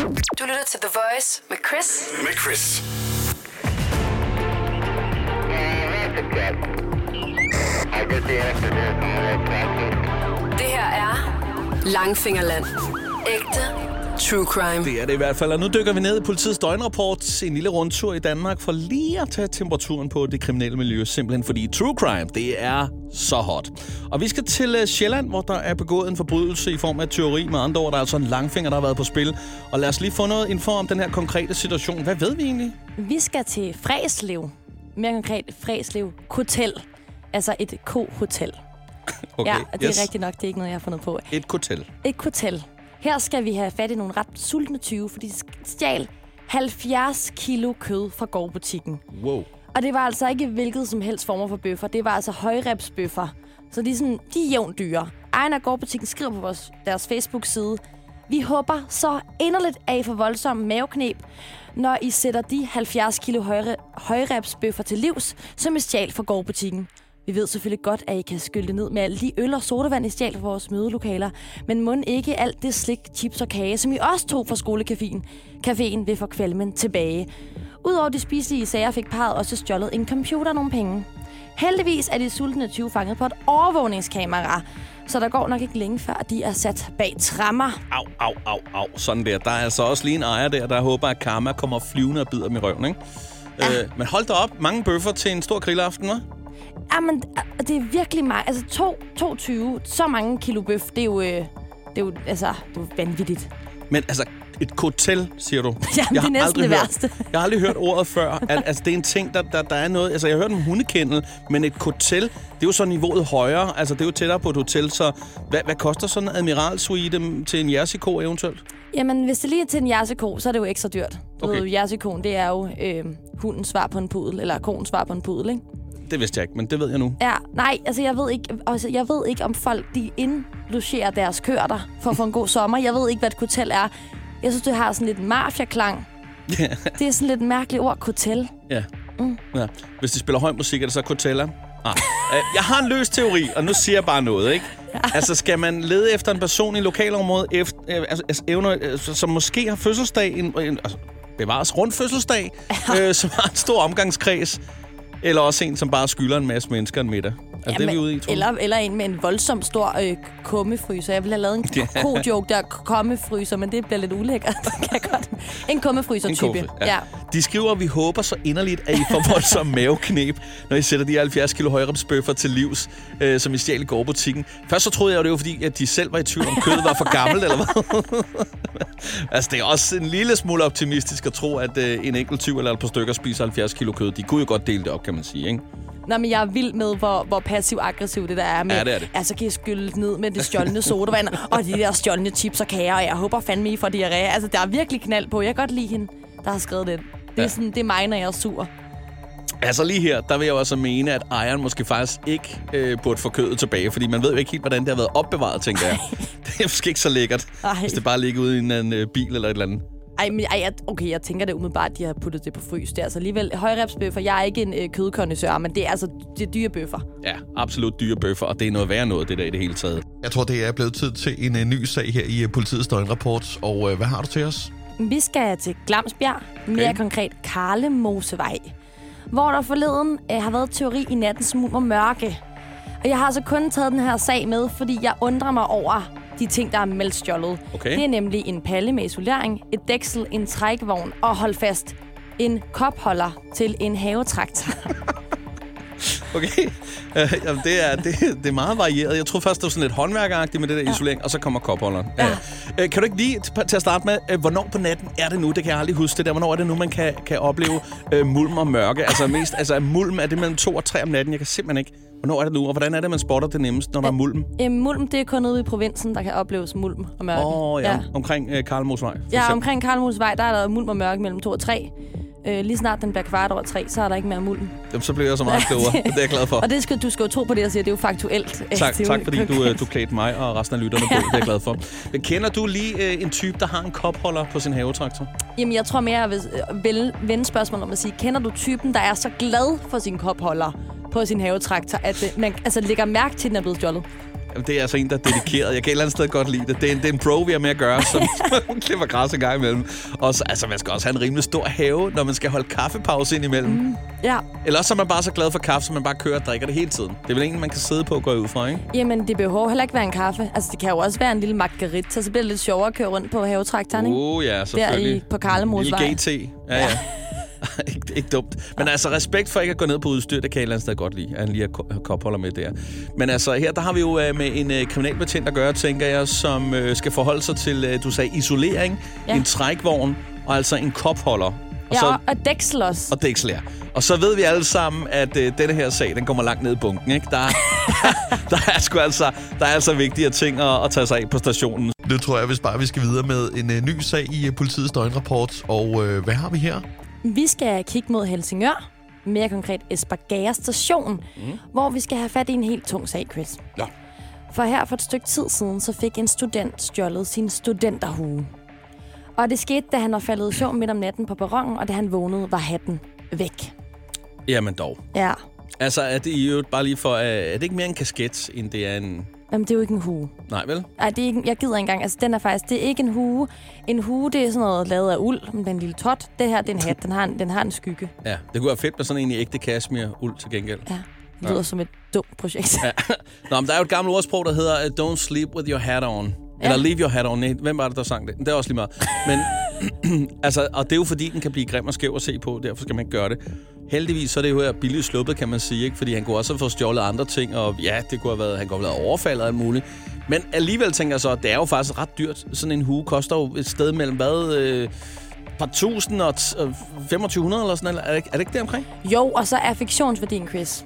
Du lytter til The Voice med Chris. Med Chris. Det her er Langfingerland. Ægte true crime. Det er det i hvert fald, og nu dykker vi ned i politiets døgnrapport. En lille rundtur i Danmark for lige at tage temperaturen på det kriminelle miljø, simpelthen fordi true crime, det er så hot. Og vi skal til øh, Sjælland, hvor der er begået en forbrydelse i form af teori. Med andre ord, der er altså en langfinger, der har været på spil. Og lad os lige få noget info om den her konkrete situation. Hvad ved vi egentlig? Vi skal til Fræslev. Mere konkret Fræslev Hotel. Altså et ko-hotel. Okay, Ja, og det er rigtigt nok, det er ikke noget, jeg har fundet på. Et hotel. Et hotel. Her skal vi have fat i nogle ret sultne 20, fordi de stjal 70 kilo kød fra gårdbutikken. Wow. Og det var altså ikke hvilket som helst former for bøffer. Det var altså højrepsbøffer. Så de er, sådan, de er jævnt dyre. Ejeren af gårdbutikken skriver på vores, deres Facebook-side, vi håber så inderligt, at I får voldsomme maveknep, når I sætter de 70 kilo højre, højrepsbøffer til livs, som I stjal fra gårdbutikken. Vi ved selvfølgelig godt, at I kan skylde ned med alt de øl og sodavand, I stjal fra vores mødelokaler. Men må ikke alt det slik, chips og kage, som I også tog fra skolecaféen, caféen vil få kvalmen tilbage. Udover de spiselige sager fik parret også stjålet en computer og nogle penge. Heldigvis er de sultne 20 fanget på et overvågningskamera, så der går nok ikke længe før, de er sat bag trammer. Au, au, au, au. Sådan der. Der er altså også lige en ejer der, der håber, at karma kommer flyvende og bider dem i røven, ikke? Ja. Øh, men hold da op. Mange bøffer til en stor grillaften, hva'? Jamen, det er virkelig meget. Altså, to, 22, så mange kilo bøf, det er jo, øh, det er jo, altså, det er jo vanvittigt. Men altså, et hotel, siger du? Jamen, det er næsten det hørt, værste. Jeg har aldrig hørt ordet før. At, altså, det er en ting, der, der, der er noget... Altså, jeg har hørt om hundekendel, men et hotel, det er jo så niveauet højere. Altså, det er jo tættere på et hotel, så hvad, hvad koster sådan en admiralsuite til en jersiko eventuelt? Jamen, hvis det lige er til en jerseko, så er det jo så dyrt. Du Okay. ved, jersekoen, det er jo øh, hundens svar på en pudel, eller koens svar på en pudel, ikke? Det vidste jeg ikke, men det ved jeg nu. Ja, nej, altså jeg ved ikke, altså, jeg ved ikke om folk de indlogerer deres køer der for at få en god sommer. Jeg ved ikke, hvad et hotel er. Jeg synes, det har sådan lidt mafia-klang. det er sådan lidt mærkeligt ord, hotel. Ja. Mm. ja. Hvis de spiller høj musik, er det så Coachella? Ah. Øh, Jeg har en løs teori, og nu siger jeg bare noget, ikke? Altså, skal man lede efter en person i lokalområdet, efter, øh, altså, altså, evner, øh, som måske har fødselsdag, en, en, altså, bevares rundt fødselsdag, øh, som har en stor omgangskreds, eller også en, som bare skylder en masse mennesker en middag? Er det, vi er ude i, tror eller, eller en med en voldsom stor øh, kummefryser. Jeg ville have lavet en Ja. ko-joke der, kummefryser, men det bliver lidt ulækkert. kan jeg. En kummefryser-type. En kuffe, ja. De skriver, at vi håber så inderligt, at I får voldsom maveknep, når I sætter de 70 kilo højrepsbøffer til livs, øh, som I stjal i gårdbutikken. Først så troede jeg, at det var fordi, at de selv var i tvivl om kødet var for gammelt, eller hvad? altså, det er også en lille smule optimistisk at tro, at øh, en enkelt tyv eller et par stykker spiser 70 kilo kød. De kunne jo godt dele det op, kan man sige, ikke? Nå, men jeg er vild med, hvor, hvor passiv-aggressiv det der er med. Ja, det er det. Altså, kan I skylde ned med det stjålne sodavand, og de der stjålne chips og kager, og jeg håber fandme, I får diarré. Altså, der er virkelig knald på. Jeg kan godt lide hende, der har skrevet det. Det er, Ja. sådan, det er mig, når jeg er sur. Altså lige her, der vil jeg også mene, at ejeren måske faktisk ikke øh, burde få kødet tilbage, fordi man ved jo ikke helt, hvordan det har været opbevaret, tænker jeg. Det er måske ikke så lækkert, Ej. hvis det bare ligger ude i en, anden, øh, bil eller et eller andet. Ej, men, ej, jeg- okay, jeg tænker det umiddelbart, at de har puttet det på frys. Det er altså alligevel højrepsbøffer. Jeg er ikke en øh, kødkondisør, men det er altså det er dyre bøffer. Ja, absolut dyre bøffer, og det er noget værre noget, det der i det hele taget. Jeg tror, det er blevet tid til en uh, ny sag her i uh, politiets døgnrapport. Og uh, hvad har du til os? Vi skal til Glamsbjerg, mere konkret Karlemosevej, hvor der forleden øh, har været teori i nattens mulm og mørke. Og jeg har altså kun taget den her sag med, fordi jeg undrer mig over de ting, der er meldt stjålet. Okay. Det er nemlig en palle med isolering, et dæksel, en trækvogn og hold fast, en kopholder til en havetraktor. Okay, øh, jamen, det, er, det, det er meget varieret. Jeg tror først, det var sådan lidt håndværkeragtigt med det der ja. isolering, og så kommer kopholderen. Ja. Øh, kan du ikke lige t- til at starte med, øh, hvornår på natten er det nu? Det kan jeg aldrig huske det der. Hvornår er det nu, man kan, kan opleve øh, mulm og mørke? Altså mest, altså mulm, er det mellem 2 og 3 om natten? Jeg kan simpelthen ikke. Hvornår er det nu, og hvordan er det, man spotter det nemmest, når der er mulm? Øhm, mulm, det er kun ude i provinsen, der kan opleves mulm og mørke. Åh, oh, ja. ja. Omkring øh, Karlmosvej. Ja, omkring Karlmosevej, der er der mulm og mørke mellem 2 og 3. Øh, lige snart den bliver kvart over 3, så er der ikke mere mulm. Jamen, så bliver jeg så meget klogere. Det er jeg glad for. Og det skal, du skal jo tro på det, jeg siger. Det er jo faktuelt. Tak, det tak fordi du, øh, du klædte mig og resten af lytterne på. Det er jeg glad for. Kender du lige øh, en type, der har en kopholder på sin havetraktor? Jamen, jeg tror mere, jeg vil øh, vende spørgsmålet om at sige, kender du typen, der er så glad for sin kopholder på sin havetraktor, at øh, man altså, lægger mærke til, at den er blevet stjålet? Jamen, Det er altså en, der er dedikeret. Jeg kan et eller andet sted godt lide det. Det er en, det er en pro, vi har med at gøre, som klipper græs en gang imellem. Og så, altså, man skal også have en rimelig stor have, når man skal holde kaffepause ind imellem. Mm. Ja. Eller også så er man bare så glad for kaffe, så man bare kører og drikker det hele tiden. Det er vel en, man kan sidde på og gå ud fra, ikke? Jamen, det behøver heller ikke være en kaffe. Altså, det kan jo også være en lille margarita, så bliver det lidt sjovere at køre rundt på havetraktoren, ikke? Uh, ja, Der selvfølgelig. i, på Karlemosvej. Lille GT. Ja, ja. ikke, ikke dumt. Men altså, respekt for ikke at gå ned på udstyr, det kan jeg et godt lide, at han lige har kopholder med der. Men altså, her der har vi jo øh, med en øh, kriminalbetjent at gøre, tænker jeg, som øh, skal forholde sig til, øh, du sagde, isolering, ja. Ja. en trækvogn og altså en kopholder. Og Ja, så, og, og dæksel også. og dæksler. Og så ved vi alle sammen, at øh, denne her sag, den kommer langt ned i bunken, ikke? Der, er- der er sgu altså, der er altså vigtigere ting at, at tage sig af på stationen. Nu tror jeg, hvis bare vi skal videre med en uh, ny sag i uh, politiets døgnrapport. Og uh, hvad har vi her? Vi skal kigge mod Helsingør, mere konkret Esbjerg station, mm. hvor vi skal have fat i en helt tung sag, Chris. Ja. For her for et stykke tid siden, så fik en student stjålet sin studenterhue. Og det skete, da han var faldet i søvn midt om natten på perronen, og da han vågnede, var hatten væk. Jamen dog. Ja, Altså, er det i øvrigt bare lige for... Er det ikke mere en kasket, end det er en... Jamen, det er jo ikke en hue. Nej, vel? Nej, det er ikke, jeg gider ikke engang. Altså, den er faktisk, det er ikke en hue. En hue, det er sådan noget lavet af uld, med en lille tot. Det her, det er en hat. Den har en, den har en skygge. Ja, det kunne være fedt med sådan en i ægte cashmere uld til gengæld. Ja, det lyder som et dumt projekt. Ja. Nå, men der er jo et gammelt ordsprog, der hedder Don't sleep with your hat on. Ja. Eller leave your hat on. Hvem var det, der sang det? Det er også lige meget. Men, altså, og det er jo fordi, den kan blive grim og skæv at se på. Derfor skal man ikke gøre det. Heldigvis så er det jo her billigt sluppet, kan man sige. Ikke? Fordi han kunne også have fået stjålet andre ting. Og ja, det kunne have været, han kunne have været overfaldet og alt muligt. Men alligevel tænker jeg så, at det er jo faktisk ret dyrt. Sådan en hue koster jo et sted mellem hvad... Øh, par tusind og t- 2500 eller sådan noget. Er det, ikke- er det ikke det omkring? Jo, og så er fiktionsværdien, Chris.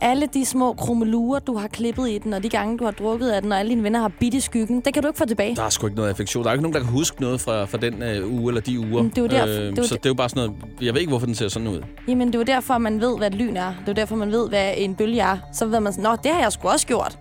Alle de små krummelurer, du har klippet i den, og de gange, du har drukket af den, og alle dine venner har bidt i skyggen, det kan du ikke få tilbage. Der er sgu ikke noget affektion. Der er ikke nogen, der kan huske noget fra, fra den øh, uge eller de uger. Men det er jo derfor- det er så det- det er jo bare sådan noget... Jeg ved ikke, hvorfor den ser sådan ud. Jamen, det er jo derfor, man ved, hvad et lyn er. Det er jo derfor, man ved, hvad en bølge er. Så ved man sådan, nå, det har jeg sgu også gjort.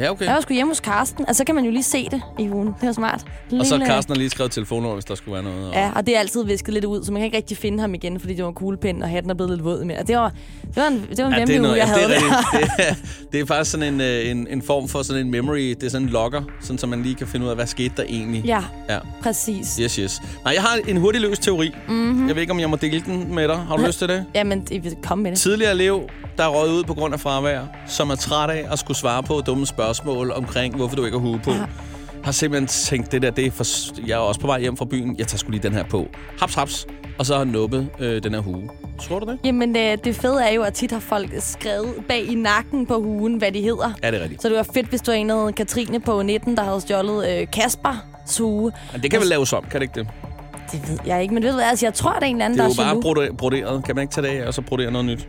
Ja, okay. Jeg var sgu hjemme hos Karsten, og så kan man jo lige se det i ugen. Det er smart. Og så Lille- Carsten har lige skrevet telefonnummer, hvis der skulle være noget. Og... Ja, og det er altid visket lidt ud, så man kan ikke rigtig finde ham igen, fordi det var kuglepind, og hatten er blevet lidt våd med. Og det var, det var en, det var en Ja, det er, noget, jeg ja, havde det, er det, er, det er faktisk sådan en, øh, en, en form for sådan en memory. Det er sådan en logger, sådan, så man lige kan finde ud af, hvad skete der egentlig. Ja, ja. præcis. Yes, yes. Nej, jeg har en hurtig løs teori. Mhm. Mm-hmm. Jeg ved ikke, om jeg må dele den med dig. Har du lyst til det? Jamen, komme med det. Tidligere elev, der er røget ud på grund af fravær, som er træt af at skulle svare på dumme spørgsmål omkring, hvorfor du ikke har hue på. Ja. Har simpelthen tænkt, det der, det er for... Jeg er også på vej hjem fra byen. Jeg tager skulle lige den her på. Haps, haps. Og så har han nuppet øh, den her hue. Tror du det? Jamen, øh, det fede er jo, at tit har folk skrevet bag i nakken på hugen, hvad de hedder. Ja, det er rigtigt. Så det var fedt, hvis du en, Katrine på 19, der havde stjålet øh, Kaspers hue. Men det kan vel laves om, kan det ikke det? Det ved jeg ikke, men ved du hvad, altså, jeg tror, det er en eller anden, Det er der jo bare jaloux. brode- broderet. Kan man ikke tage det af og så brodere noget nyt?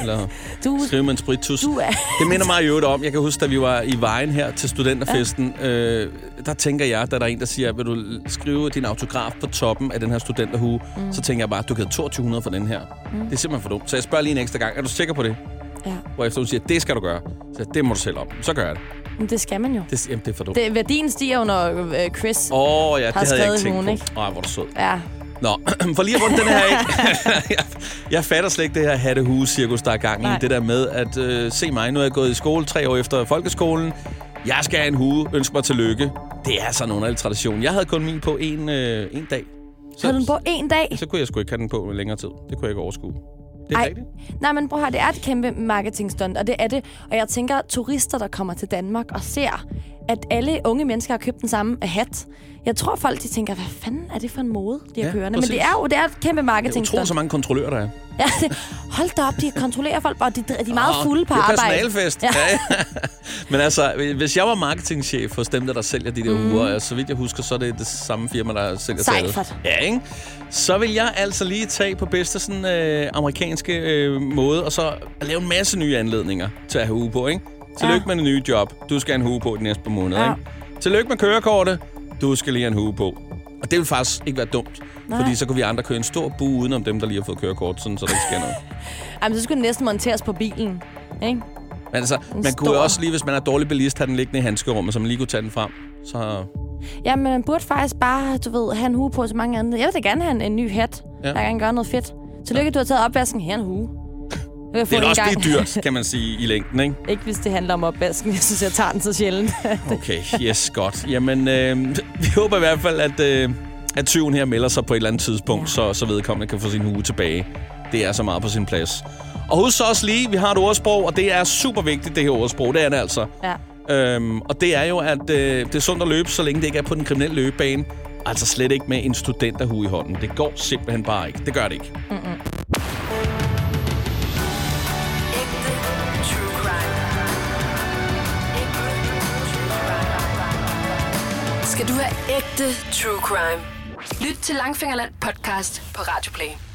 Eller Du, skrive med en sprittus? du er... Det minder mig øvrigt om, jeg kan huske, da vi var i vejen her til studenterfesten, ja. øh, der tænker jeg, da der er en, der siger, vil du skrive din autograf på toppen af den her studenterhue, mm. så tænker jeg bare, du kan have 2200 for den her. Mm. Det er simpelthen for dumt. Så jeg spørger lige en ekstra gang, er du sikker på det? Ja, Hvorefter hun siger, det skal du gøre. Så jeg, det må du selv om. Så gør jeg det. Men det skal man jo. Det, jamen, det er for dumt. Det, værdien stiger jo, når øh, Chris... Åh, oh, ja, det havde jeg ikke tænkt på. ikke? Nej, hvor er du sød. Ja, Nå, for lige at runde den her af. jeg, fatter slet ikke det her hattehue-cirkus, der er gang i. Nej. Det der med at øh, se mig, nu er jeg gået i skole tre år efter folkeskolen. Jeg skal have en hue. Ønsk mig tillykke. Det er sådan en underlig tradition. Jeg havde kun min på en, øh, en dag. så havde du den på en dag. Så kunne jeg sgu ikke have den på længere tid. Det kunne jeg ikke overskue. Det er Ej. rigtigt. Nej, men prøv at høre, det er et kæmpe marketingstunt, og det er det. Og jeg tænker, turister, der kommer til Danmark og ser, at alle unge mennesker har købt den samme hat. Jeg tror, folk de tænker, hvad fanden er det for en mode, de har Ja, kørende? Men det er jo det er et kæmpe er utroligt, marketingstunt. så mange kontrollører, der er. Ja, hold da op, de kontrollerer folk, og de, de er meget Åh, fulde på det er arbejde. personalefest. Ja. Ja. Men altså, hvis jeg var marketingchef hos dem, der, der sælger de der mm. uger, så vidt jeg husker, så er det det samme firma, der sælger. Seifert. Ja, ikke? Så vil jeg altså lige tage på bedste sådan, øh, amerikanske øh, måde, og så lave en masse nye anledninger til at have uge på, ikke? Tillykke Ja. med det nye job. Du skal have en hue på de næste par måneder, Ja. ikke? Tillykke med kørekortet. Du skal lige have en hue på. Og det vil faktisk ikke være dumt, Nej. fordi så kunne vi andre køre en stor bue udenom dem, der lige har fået kørekort, sådan, så der ikke sker noget. Jamen, så skulle den næsten monteres på bilen. Ikke? Men altså, man kunne stor- jo også lige, hvis man er dårlig bilist, have den liggende i handskerummet, så man lige kunne tage den frem. Så Ja, men man burde faktisk bare, du ved, have en hue på til mange andre. Jeg vil da gerne have en, en ny hat, Ja. ja. der kan gøre noget fedt. Tillykke, du har taget opvasken. Her er en hue. Det vil en også gang. blive dyrt, kan man sige, i længden, ikke? Ikke hvis det handler om opvasken. Jeg synes, jeg tager den så sjældent. Okay, yes, godt. Jamen, øh, vi håber i hvert fald, at, øh, at tyven her melder sig på et eller andet tidspunkt, ja. så, så vedkommende kan få sin hue tilbage. Det er så meget på sin plads. Og husk så også lige, vi har et ordsprog, og det er super vigtigt, det her ordsprog. Det er det altså. ja. Øhm, og det er jo, at øh, det er sundt at løbe, så længe det ikke er på den kriminelle løbebane. Altså slet ikke med en studenterhue i hånden. Det går simpelthen bare ikke. Det gør det ikke. Ægte Skal du have ægte true crime? Lyt til Langfingerland podcast på Radioplay.